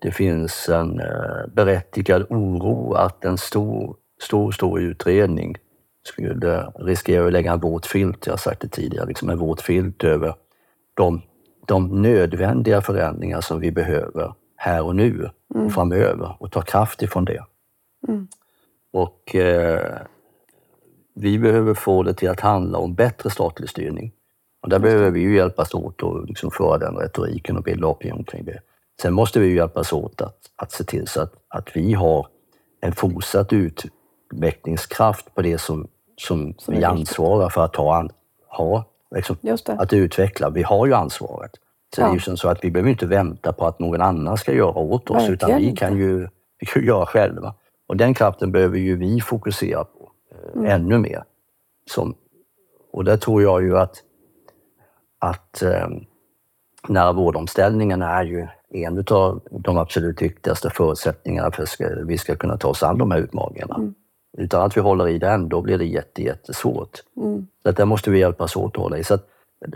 det finns en eh, berättigad oro att en stor, stor, stor utredning skulle riskera att lägga en våt filt, jag har sagt det tidigare, liksom en våt filt över de, de nödvändiga förändringar som vi behöver här och nu och framöver och ta kraft ifrån det. Och eh, vi behöver få det till att handla om bättre statlig styrning. Och där behöver vi ju hjälpas åt och liksom föra den retoriken och bilda opinion kring det. Sen måste vi ju hjälpas åt att, att se till så att, att vi har en fortsatt utvecklingskraft på det som, som, Som vi ansvarar för att ha, ha liksom, att utveckla. Vi har ju ansvaret. Så det är ju som så att vi behöver inte vänta på att någon annan ska göra åt oss, utan Verkligen vi kan ju, vi kan ju göra själva. Och den kraften behöver ju vi fokusera på eh, ännu mer. Som, och där tror jag ju att, att eh, nära vårdomställningen är ju en av de absolut viktigaste förutsättningarna för att vi ska kunna ta oss an de här utmaningarna. Utan att vi håller i den, då blir det jätte, jättesvårt. Så att där måste vi hjälpas åt att hålla i. Så att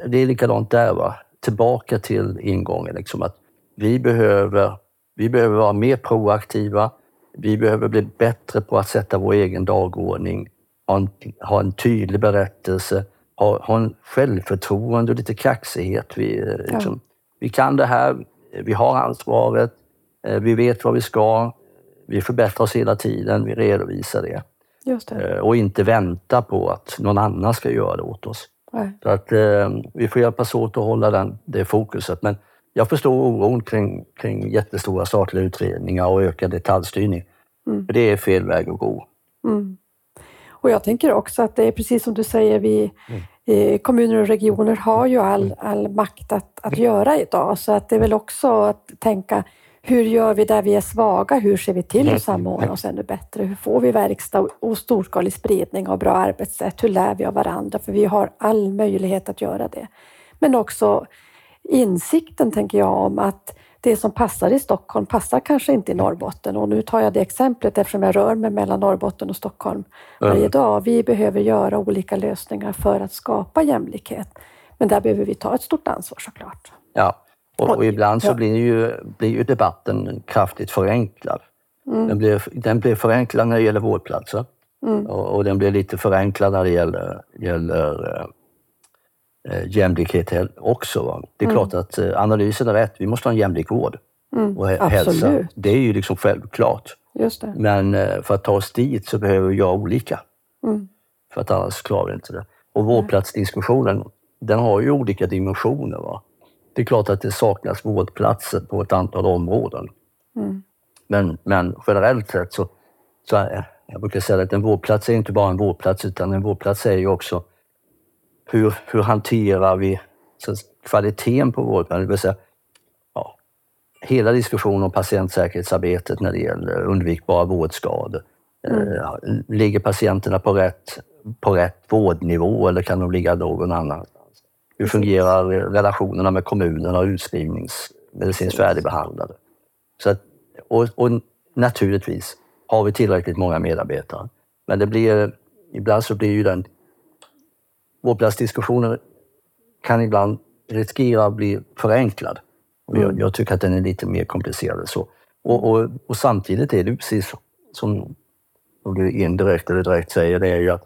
det är likadant där. Va? Tillbaka till ingången. Liksom att vi, behöver, vi behöver vara mer proaktiva. Vi behöver bli bättre på att sätta vår egen dagordning. Ha en, ha en tydlig berättelse. Ha, ha en självförtroende och lite kaxighet. Vi, eh, liksom, vi kan det här. Vi har ansvaret. eh, Vi vet vad vi ska. Vi förbättrar oss hela tiden. Vi redovisar det. Det. Eh, och inte vänta på att någon annan ska göra det åt oss. Nej. Så att eh, vi får hjälpas åt att hålla den, det fokuset. Men jag förstår oron kring, kring jättestora statliga utredningar och ökad detaljstyrning. För det är fel väg att gå. Och jag tänker också att det är precis som du säger, vi eh, Eh, kommuner och regioner har ju all, all makt att, att göra idag. Så att det är väl också att tänka, hur gör vi där vi är svaga? Hur ser vi till att samordna oss ännu bättre? Hur får vi verkstad och storskalig spridning av bra arbetssätt? Hur lär vi av varandra? För vi har all möjlighet att göra det. Men också insikten, tänker jag, om att det som passar i Stockholm passar kanske inte i Norrbotten. Och nu tar jag det exemplet eftersom jag rör mig mellan Norrbotten och Stockholm varje dag. Vi behöver göra olika lösningar för att skapa jämlikhet. Men där behöver vi ta ett stort ansvar såklart. Ja. Och, och ibland så blir ju, blir ju debatten kraftigt förenklad. Mm. Den, blir, den blir förenklad när det gäller vårdplatser. Mm. Och, och den blir lite förenklad när det gäller, gäller eh, jämlikhet he- också. Va? Det är Mm. klart att eh, analysen är rätt, vi måste ha en jämlik vård Mm. och hälsa. Absolut, Det är ju liksom självklart. just det. Men eh, för att ta oss dit så behöver vi göra olika. Mm. För att annars klarar vi inte det. Och vårdplatsdiskussionen, den har ju olika dimensioner. Va? Det är klart att det saknas vårdplatser på ett antal områden. Mm. Men, men generellt sett så, så är, jag brukar säga att en vårdplats är inte bara en vårdplats utan en vårdplats är ju också hur, hur hanterar vi så, kvaliteten på vården? Det vill säga, ja, hela diskussionen om patientsäkerhetsarbetet när det gäller undvikbara vårdskador. Eh, ligger patienterna på rätt, på rätt vårdnivå eller kan de ligga någon annanstans? Hur fungerar relationerna med kommunerna och utskrivningsmedicinskt färdigbehandlade? Så att, och, och naturligtvis har vi tillräckligt många medarbetare. Men det blir, ibland så blir ju den vårdplatsdiskussionen kan ibland riskera att bli förenklad. Och jag, jag tycker att den är lite mer komplicerad så. Och, och, och samtidigt är det precis som, du indirekt eller direkt säger, det är ju att,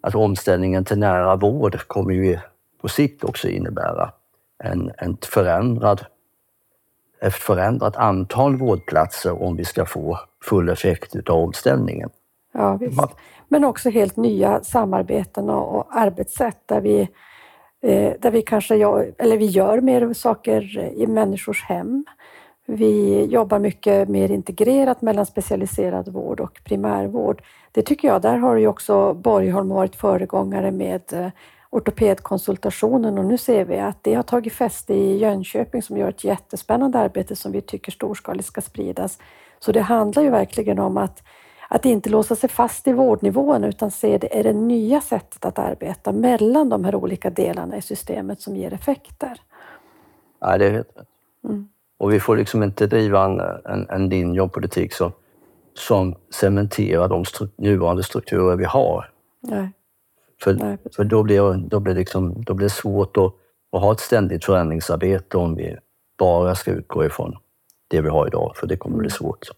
att omställningen till nära vård kommer ju på sikt också innebära en, en förändrad, ett förändrat antal vårdplatser om vi ska få full effekt utav omställningen. Ja, visst. Men också helt nya samarbeten och, och arbetssätt där vi, eh, där vi kanske gör, eller vi gör mer saker i människors hem. Vi jobbar mycket mer integrerat mellan specialiserad vård och primärvård. Det tycker jag, där har ju också Borgholm varit föregångare med eh, ortopedkonsultationen och nu ser vi att det har tagit fäste i Jönköping som gör ett jättespännande arbete som vi tycker storskaligt ska spridas. Så det handlar ju verkligen om att, att inte låsa sig fast i vårdnivån utan se det är det nya sättet att arbeta mellan de här olika delarna i systemet som ger effekter. Nej, det är helt rätt. Mm. Och vi får liksom inte driva en, en, en linje och politik som, som cementerar de stru nuvarande strukturer vi har. Nej, För, nej, för då, blir, då, blir liksom, då blir det svårt att, att ha ett ständigt förändringsarbete om vi bara ska utgå ifrån det vi har idag, för det kommer bli svårt.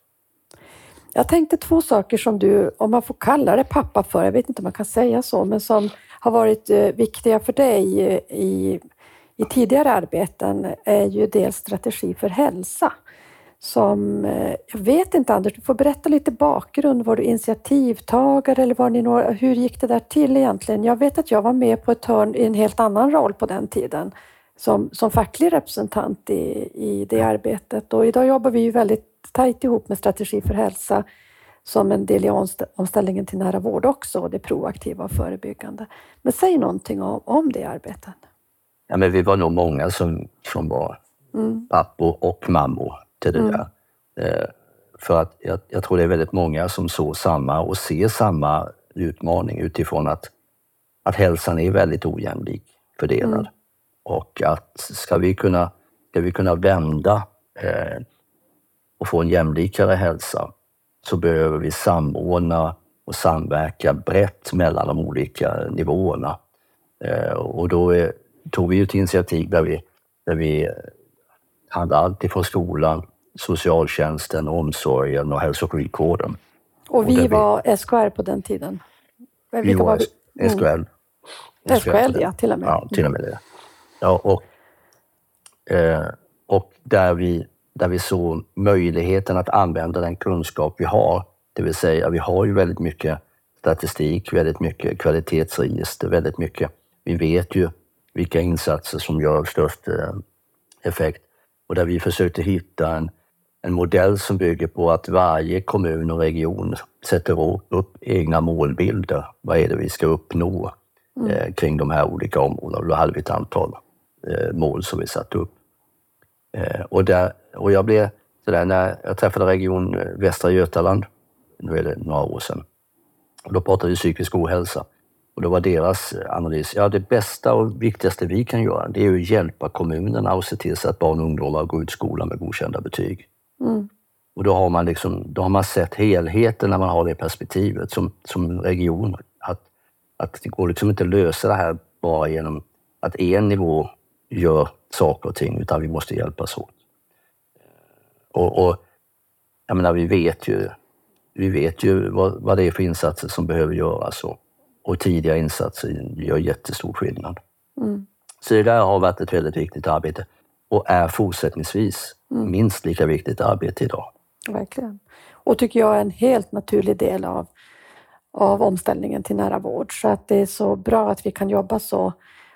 Jag tänkte två saker som du, om man får kalla det pappa för, jag vet inte om man kan säga så, men som har varit eh, viktiga för dig eh, i, i tidigare arbeten är ju dels strategi för hälsa. Som, eh, jag vet inte Anders, du får berätta lite bakgrund. Var du initiativtagare eller var ni några, hur gick det där till egentligen? Jag vet att jag var med på ett hörn i en helt annan roll på den tiden som, som facklig representant i, i det arbetet och idag jobbar vi ju väldigt tajt ihop med strategi för hälsa som en del i omst- omställningen till nära vård också, och det proaktiva och förebyggande. Men säg någonting om, om det arbetet. Ja, men vi var nog många som, som var Mm. pappor och mammor till det Mm. där. Eh, för att jag, jag tror det är väldigt många som såg samma och ser samma utmaning utifrån att, att hälsan är väldigt ojämlik fördelad. Mm. Och att ska vi kunna, ska vi kunna vända eh, och få en jämlikare hälsa så behöver vi samordna och samverka brett mellan de olika nivåerna. Eh, och då är, tog vi ett initiativ där vi, där vi hade allt ifrån skolan, socialtjänsten, omsorgen och hälso och sjukvården. Och vi vi- var SKR på den tiden. Men Vi var vi? Mm. SKL. SKL, ja, till och med. Ja, till och med det. Ja, och, eh, och där, vi, där vi såg möjligheten att använda den kunskap vi har. Det vill säga, vi har ju väldigt mycket statistik, väldigt mycket kvalitetsregister, väldigt mycket. Vi vet ju vilka insatser som gör störst eh, effekt. Och där vi försökte hitta en, en modell som bygger på att varje kommun och region sätter upp egna målbilder. Vad är det vi ska uppnå eh, kring de här olika områdena? Då hade vi ett antal eh, mål som vi satte upp. Eh, och, där, och jag blev sådär, när jag träffade Region eh, Västra Götaland, nu är det några år sedan, och då pratade vi psykisk ohälsa. Och då var deras analys, ja det bästa och viktigaste vi kan göra, det är att hjälpa kommunerna och se till så att barn och ungdomar går ut skolan med godkända betyg. Mm. Och då har man, liksom, då har man sett helheten när man har det perspektivet som, som region. Att, att det går liksom inte att lösa det här bara genom att en nivå gör saker och ting, utan vi måste hjälpas åt. Och, och jag menar, vi vet ju vi vet ju vad, vad det är för insatser som behöver göras och, och tidiga insatser gör jättestor skillnad. Mm. Så det där har varit ett väldigt viktigt arbete och är fortsättningsvis Mm. minst lika viktigt arbete idag. Verkligen. Och tycker jag är en helt naturlig del av, av omställningen till nära vård. Så att det är så bra att vi kan jobba så.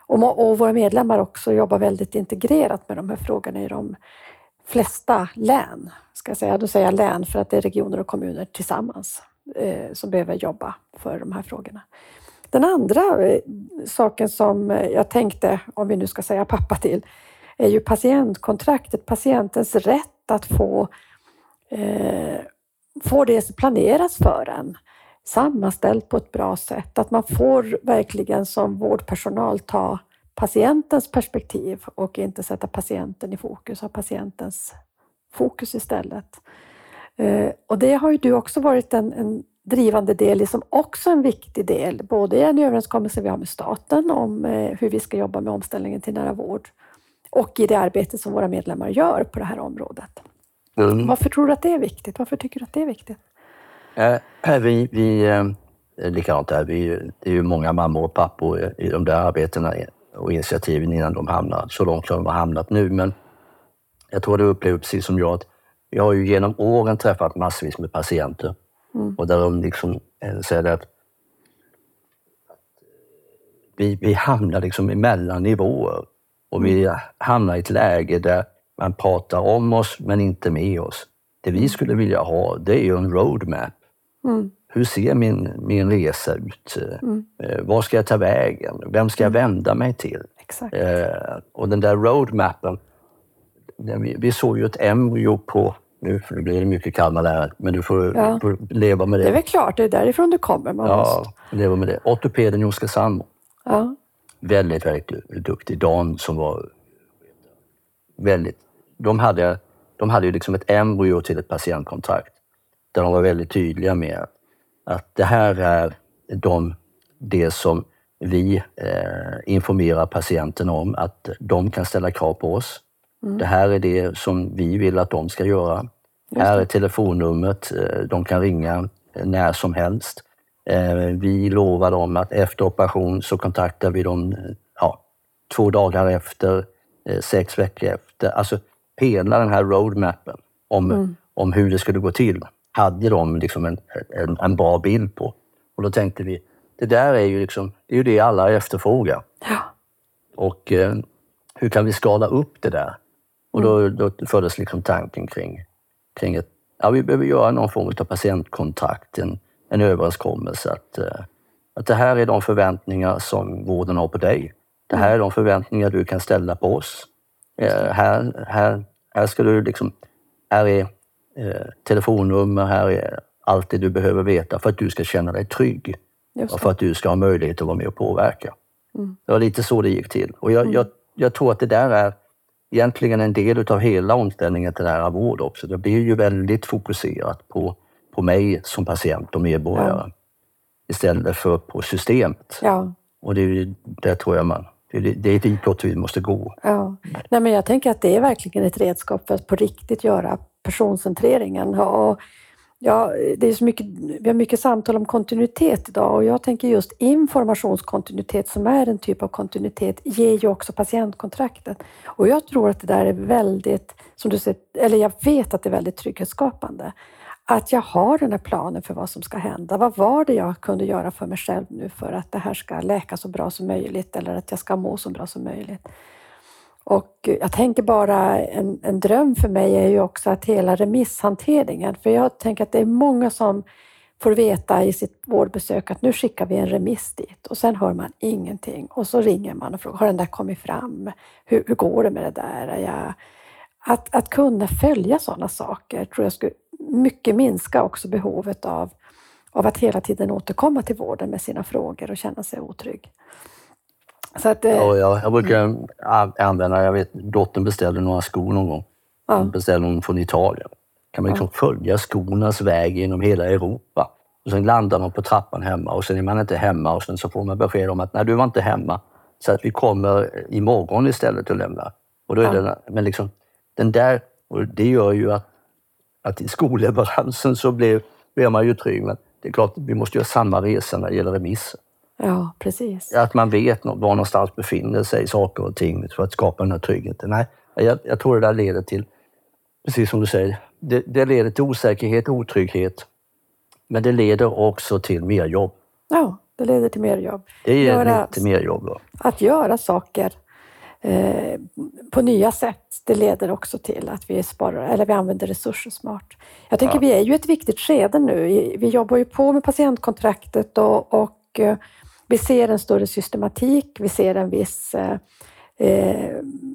Och, och våra medlemmar också jobbar väldigt integrerat med de här frågorna i de flesta län. Ska jag säga. Då säger jag län för att det är regioner och kommuner tillsammans eh, som behöver jobba för de här frågorna. Den andra eh, saken som jag tänkte, om vi nu ska säga pappa till, är ju patientkontraktet, patientens rätt att få, eh, få det som planeras för en sammanställt på ett bra sätt. Att man får verkligen som vårdpersonal ta patientens perspektiv och inte sätta patienten i fokus, ha patientens fokus istället. Eh, och det har ju du också varit en, en drivande del i, som också en viktig del, både i en överenskommelse vi har med staten om eh, hur vi ska jobba med omställningen till nära vård och i det arbete som våra medlemmar gör på det här området. Mm. Varför tror du att det är viktigt? Varför tycker du att det är viktigt? Eh, här vi, vi, eh, likadant där, vi, det är ju många mammor och pappor i- de där arbetena och initiativen innan de hamnar så långt som de har hamnat nu. Men jag tror du upplever precis som jag att jag har ju genom åren träffat massvis med patienter Mm. och där de liksom eh, säger att vi, vi hamnar liksom emellan nivåer och vi hamnar i ett läge där man pratar om oss men inte med oss. Det vi skulle vilja ha, det är ju en roadmap. Mm. Hur ser min, min resa ut? Eh, var ska jag ta vägen? Vem ska jag vända mig till? Exakt. Eh, och den där roadmappen, den vi, vi såg ju ett embryo på, nu blir det mycket Kalmar där, men du får, Ja. får leva med det. Det är väl klart, det är därifrån du kommer. Man ja, måste, leva med det. Ortopeden i Oskarshamn, ja. väldigt, väldigt duktig. Dan som var väldigt... De hade, de hade ju liksom ett embryo till ett patientkontrakt där de var väldigt tydliga med att det här är de, det som vi eh, informerar patienten om att de kan ställa krav på oss. Det här är det som vi vill att de ska göra. Här är telefonnumret, eh, de kan ringa när som helst. Eh, Vi lovar dem att efter operation så kontaktar vi dem eh, ja, två dagar efter, sex veckor efter. Alltså hela den här roadmappen om, om hur det skulle gå till hade de liksom en, en, en bra bild på. Och då tänkte vi, det där är ju, liksom, det, är ju det alla efterfrågar. Ja. Och eh, hur kan vi skala upp det där? Och då, då fördes liksom tanken kring, kring ett, ja vi behöver göra någon form av patientkontrakt, en, en överenskommelse att, eh, att det här är de förväntningar som vården har på dig. Det här är de förväntningar du kan ställa på oss. Eh, här, här, här ska du liksom, här är eh, telefonnummer, här är allt det du behöver veta för att du ska känna dig trygg och för att du ska ha möjlighet att vara med och påverka. Det var lite så det gick till. Och jag, jag, jag tror att det där är egentligen en del utav hela omställningen till nära vård också. Det blir ju väldigt fokuserat på, på mig som patient och medborgare istället för på systemet. Ja. Och det är ju där tror jag man, det är, det är ditåt vi måste gå. Ja. Nej, men jag tänker att det är verkligen ett redskap för att på riktigt göra personcentreringen. Och ja, det är så mycket, vi har mycket samtal om kontinuitet idag och jag tänker just informationskontinuitet som är en typ av kontinuitet ger ju också patientkontraktet. Och jag tror att det där är väldigt, som du säger, eller jag vet att det är väldigt trygghetsskapande. Att jag har den här planen för vad som ska hända. Vad var det jag kunde göra för mig själv nu för att det här ska läka så bra som möjligt eller att jag ska må så bra som möjligt. Och jag tänker bara, en, en dröm för mig är ju också att hela remisshanteringen, för jag tänker att det är många som får veta i sitt vårdbesök att nu skickar vi en remiss dit och sen hör man ingenting och så ringer man och frågar, har den där kommit fram? Hur, hur går det med det där? Jag... Att, att kunna följa sådana saker tror jag skulle mycket minska också behovet av, av att hela tiden återkomma till vården med sina frågor och känna sig otrygg. Så att, eh, Och jag, brukar a- använda, jag vet dottern beställde några skor någon gång. Ja. Hon beställde dem från Italien. Kan man liksom följa skornas väg genom hela Europa. Och sen landar de på trappan hemma och sen är man inte hemma och sen så får man besked om att nej, du var inte hemma. Så att vi kommer imorgon istället och lämnar. Och då är Ja. det, men liksom, den där, och det gör ju att, att i skolleveransen så blev blir man ju trygg. Men det är klart, vi måste göra samma resa när det gäller remisser. Ja, precis. Att man vet var någonstans befinner sig saker och ting för att skapa den här tryggheten. Nej, jag, jag tror det där leder till, precis som du säger, det, det leder till osäkerhet och otrygghet. Men det leder också till mer jobb. Ja, det leder till mer jobb. Det Göra- lite mer jobb. Då. Att göra saker eh, på nya sätt, det leder också till att vi sparar, eller vi använder resurser smart. Jag tänker Ja. vi är ju i ett viktigt skede nu. Vi jobbar ju på med patientkontraktet och, och eh, vi ser en större systematik. Vi ser en viss eh, eh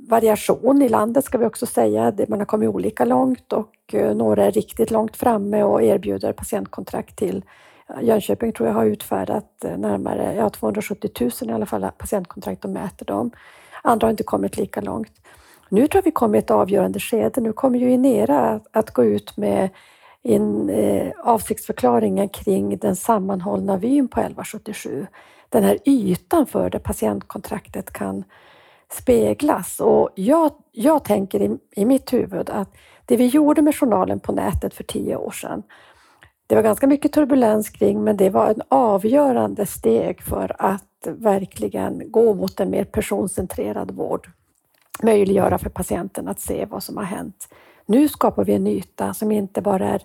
variation i landet ska vi också säga. Man har kommit olika långt och eh, några är riktigt långt framme och erbjuder patientkontrakt till Jönköping tror jag har utfärdat eh, närmare ja, 270 000 i alla fall patientkontrakt och mäter dem. Andra har inte kommit lika långt. Nu tror jag vi kommer i ett avgörande skede. Nu kommer ju Inera att, att gå ut med in, eh, avsiktsförklaringen kring den sammanhållna vyn på 1177. Den här ytan för där patientkontraktet kan speglas. Och jag, jag tänker i, i mitt huvud att det vi gjorde med journalen på nätet för tio år sedan, det var ganska mycket turbulens kring, men det var ett avgörande steg för att verkligen gå mot en mer personcentrerad vård. Möjliggöra för patienten att se vad som har hänt. Nu skapar vi en yta som inte bara är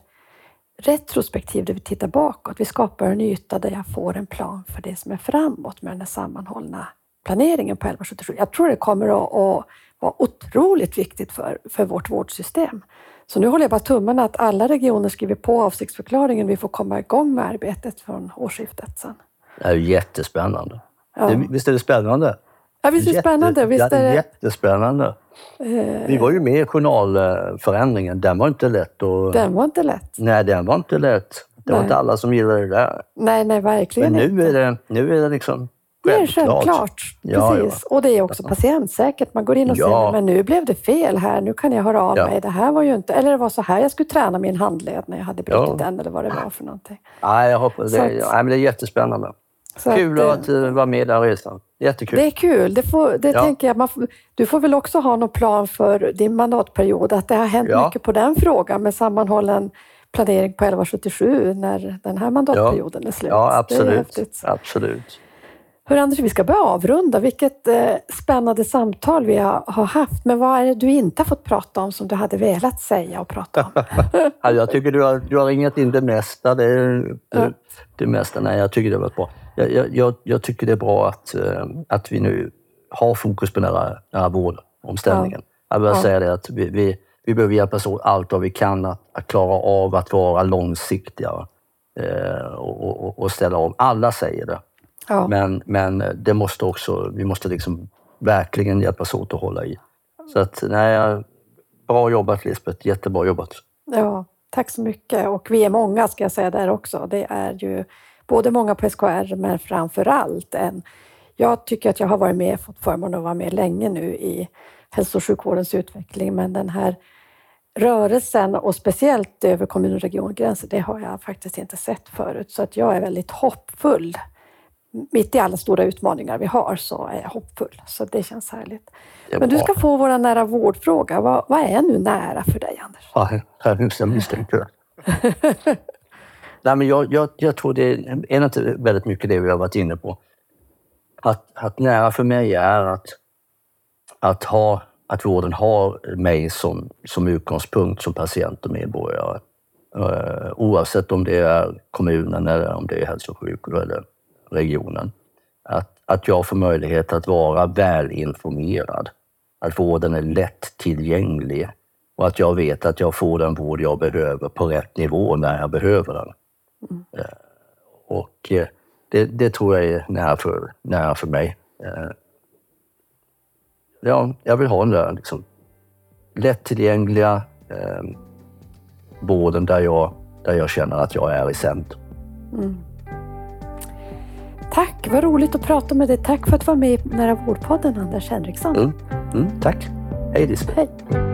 retrospektiv där vi tittar bakåt. Vi skapar en yta där jag får en plan för det som är framåt med den här sammanhållna planeringen på 1177. Jag tror det kommer att, att vara otroligt viktigt för, för vårt vårdsystem. Så nu håller jag bara tummarna att alla regioner skriver på avsiktsförklaringen. Vi får komma igång med arbetet från årsskiftet sen. Det är ju jättespännande. Ja. Visst är det spännande? Ja, visst är det spännande? Jätte- Visst är det... Jättespännande. Vi var ju med i journalförändringen. Den var inte lätt att... Den var inte lätt. Nej, den var inte lätt. Det var Nej. inte alla som gillade det där. Nej, nej, verkligen Men inte. nu är det, nu är det liksom Det är självklart. självklart. Ja, Precis. Och det är också patientsäkert. Man går in och Ja. säger, men nu blev det fel här. Nu kan jag höra av mig. Det här var ju inte... Eller det var så här jag skulle träna min handled när jag hade brutit den eller vad det var för någonting. Nej, jag hoppas det. att- Nej, men det är jättespännande. Så Kul att, eh, att vara med i den resan. Jättekul. Det är kul. Det, får, det Ja. tänker jag. Får, du får väl också ha någon plan för din mandatperiod. Att det har hänt Ja. mycket på den frågan med sammanhållen planering på 1177 när den här mandatperioden är slut. Ja, Det är absolut. absolut. Hör Anders, vi ska börja avrunda. Vilket eh, spännande samtal vi har, har haft. Men vad är det du inte har fått prata om som du hade velat säga och prata om? Ja, jag tycker du har, du har ringat in det mesta. Det, det, det mesta. Nej, jag tycker det var bra. Jag, jag, jag, tycker det är bra att, eh, att vi nu har fokus på nära, nära vårdomställningen. Jag vill Ja. säga det att vi, vi, vi behöver hjälpas åt allt vad vi kan att, att klara av att vara långsiktiga eh, och, och, och ställa om. Alla säger det. Ja. Men, men det måste också, vi måste liksom verkligen hjälpas åt att hålla i. Så att, nej, bra jobbat Lisbeth, jättebra jobbat. Ja, tack så mycket. Och vi är många ska jag säga där också. Det är ju både många på SKR men framför allt en... Jag tycker att jag har varit med, fått förmånen att vara med länge nu i hälso och sjukvårdens utveckling, men den här rörelsen och speciellt över kommun och regiongränser, det har jag faktiskt inte sett förut. Så att jag är väldigt hoppfull. Mitt i alla stora utmaningar vi har så är jag hoppfull. Så det känns härligt. Men du ska få våra nära vårdfråga. Vad, vad är nu nära för dig, Anders? Ja, jag misstänkte det. Nej, men jag, jag, jag tror det är inte väldigt mycket det vi har varit inne på. Att, att nära för mig är att, att, ha, att vården har mig som, som utgångspunkt som patient och medborgare. Eh, oavsett om det är kommunen eller om det är hälso och sjukvård eller regionen. Att, att jag får möjlighet att vara välinformerad. Att vården är lättillgänglig och att jag vet att jag får den vård jag behöver på rätt nivå när jag behöver den. Eh, Och eh, det, det tror jag är nära för, nära för mig. Eh, Ja, jag vill ha den där liksom, lättillgängliga eh, vården där jag, där jag känner att jag är i centrum. Tack, vad roligt att prata med dig. Tack för att du var med i Nära vårdpodden, Anders Henriksson. Mm. Mm, tack. Hej Lisbeth. Hej.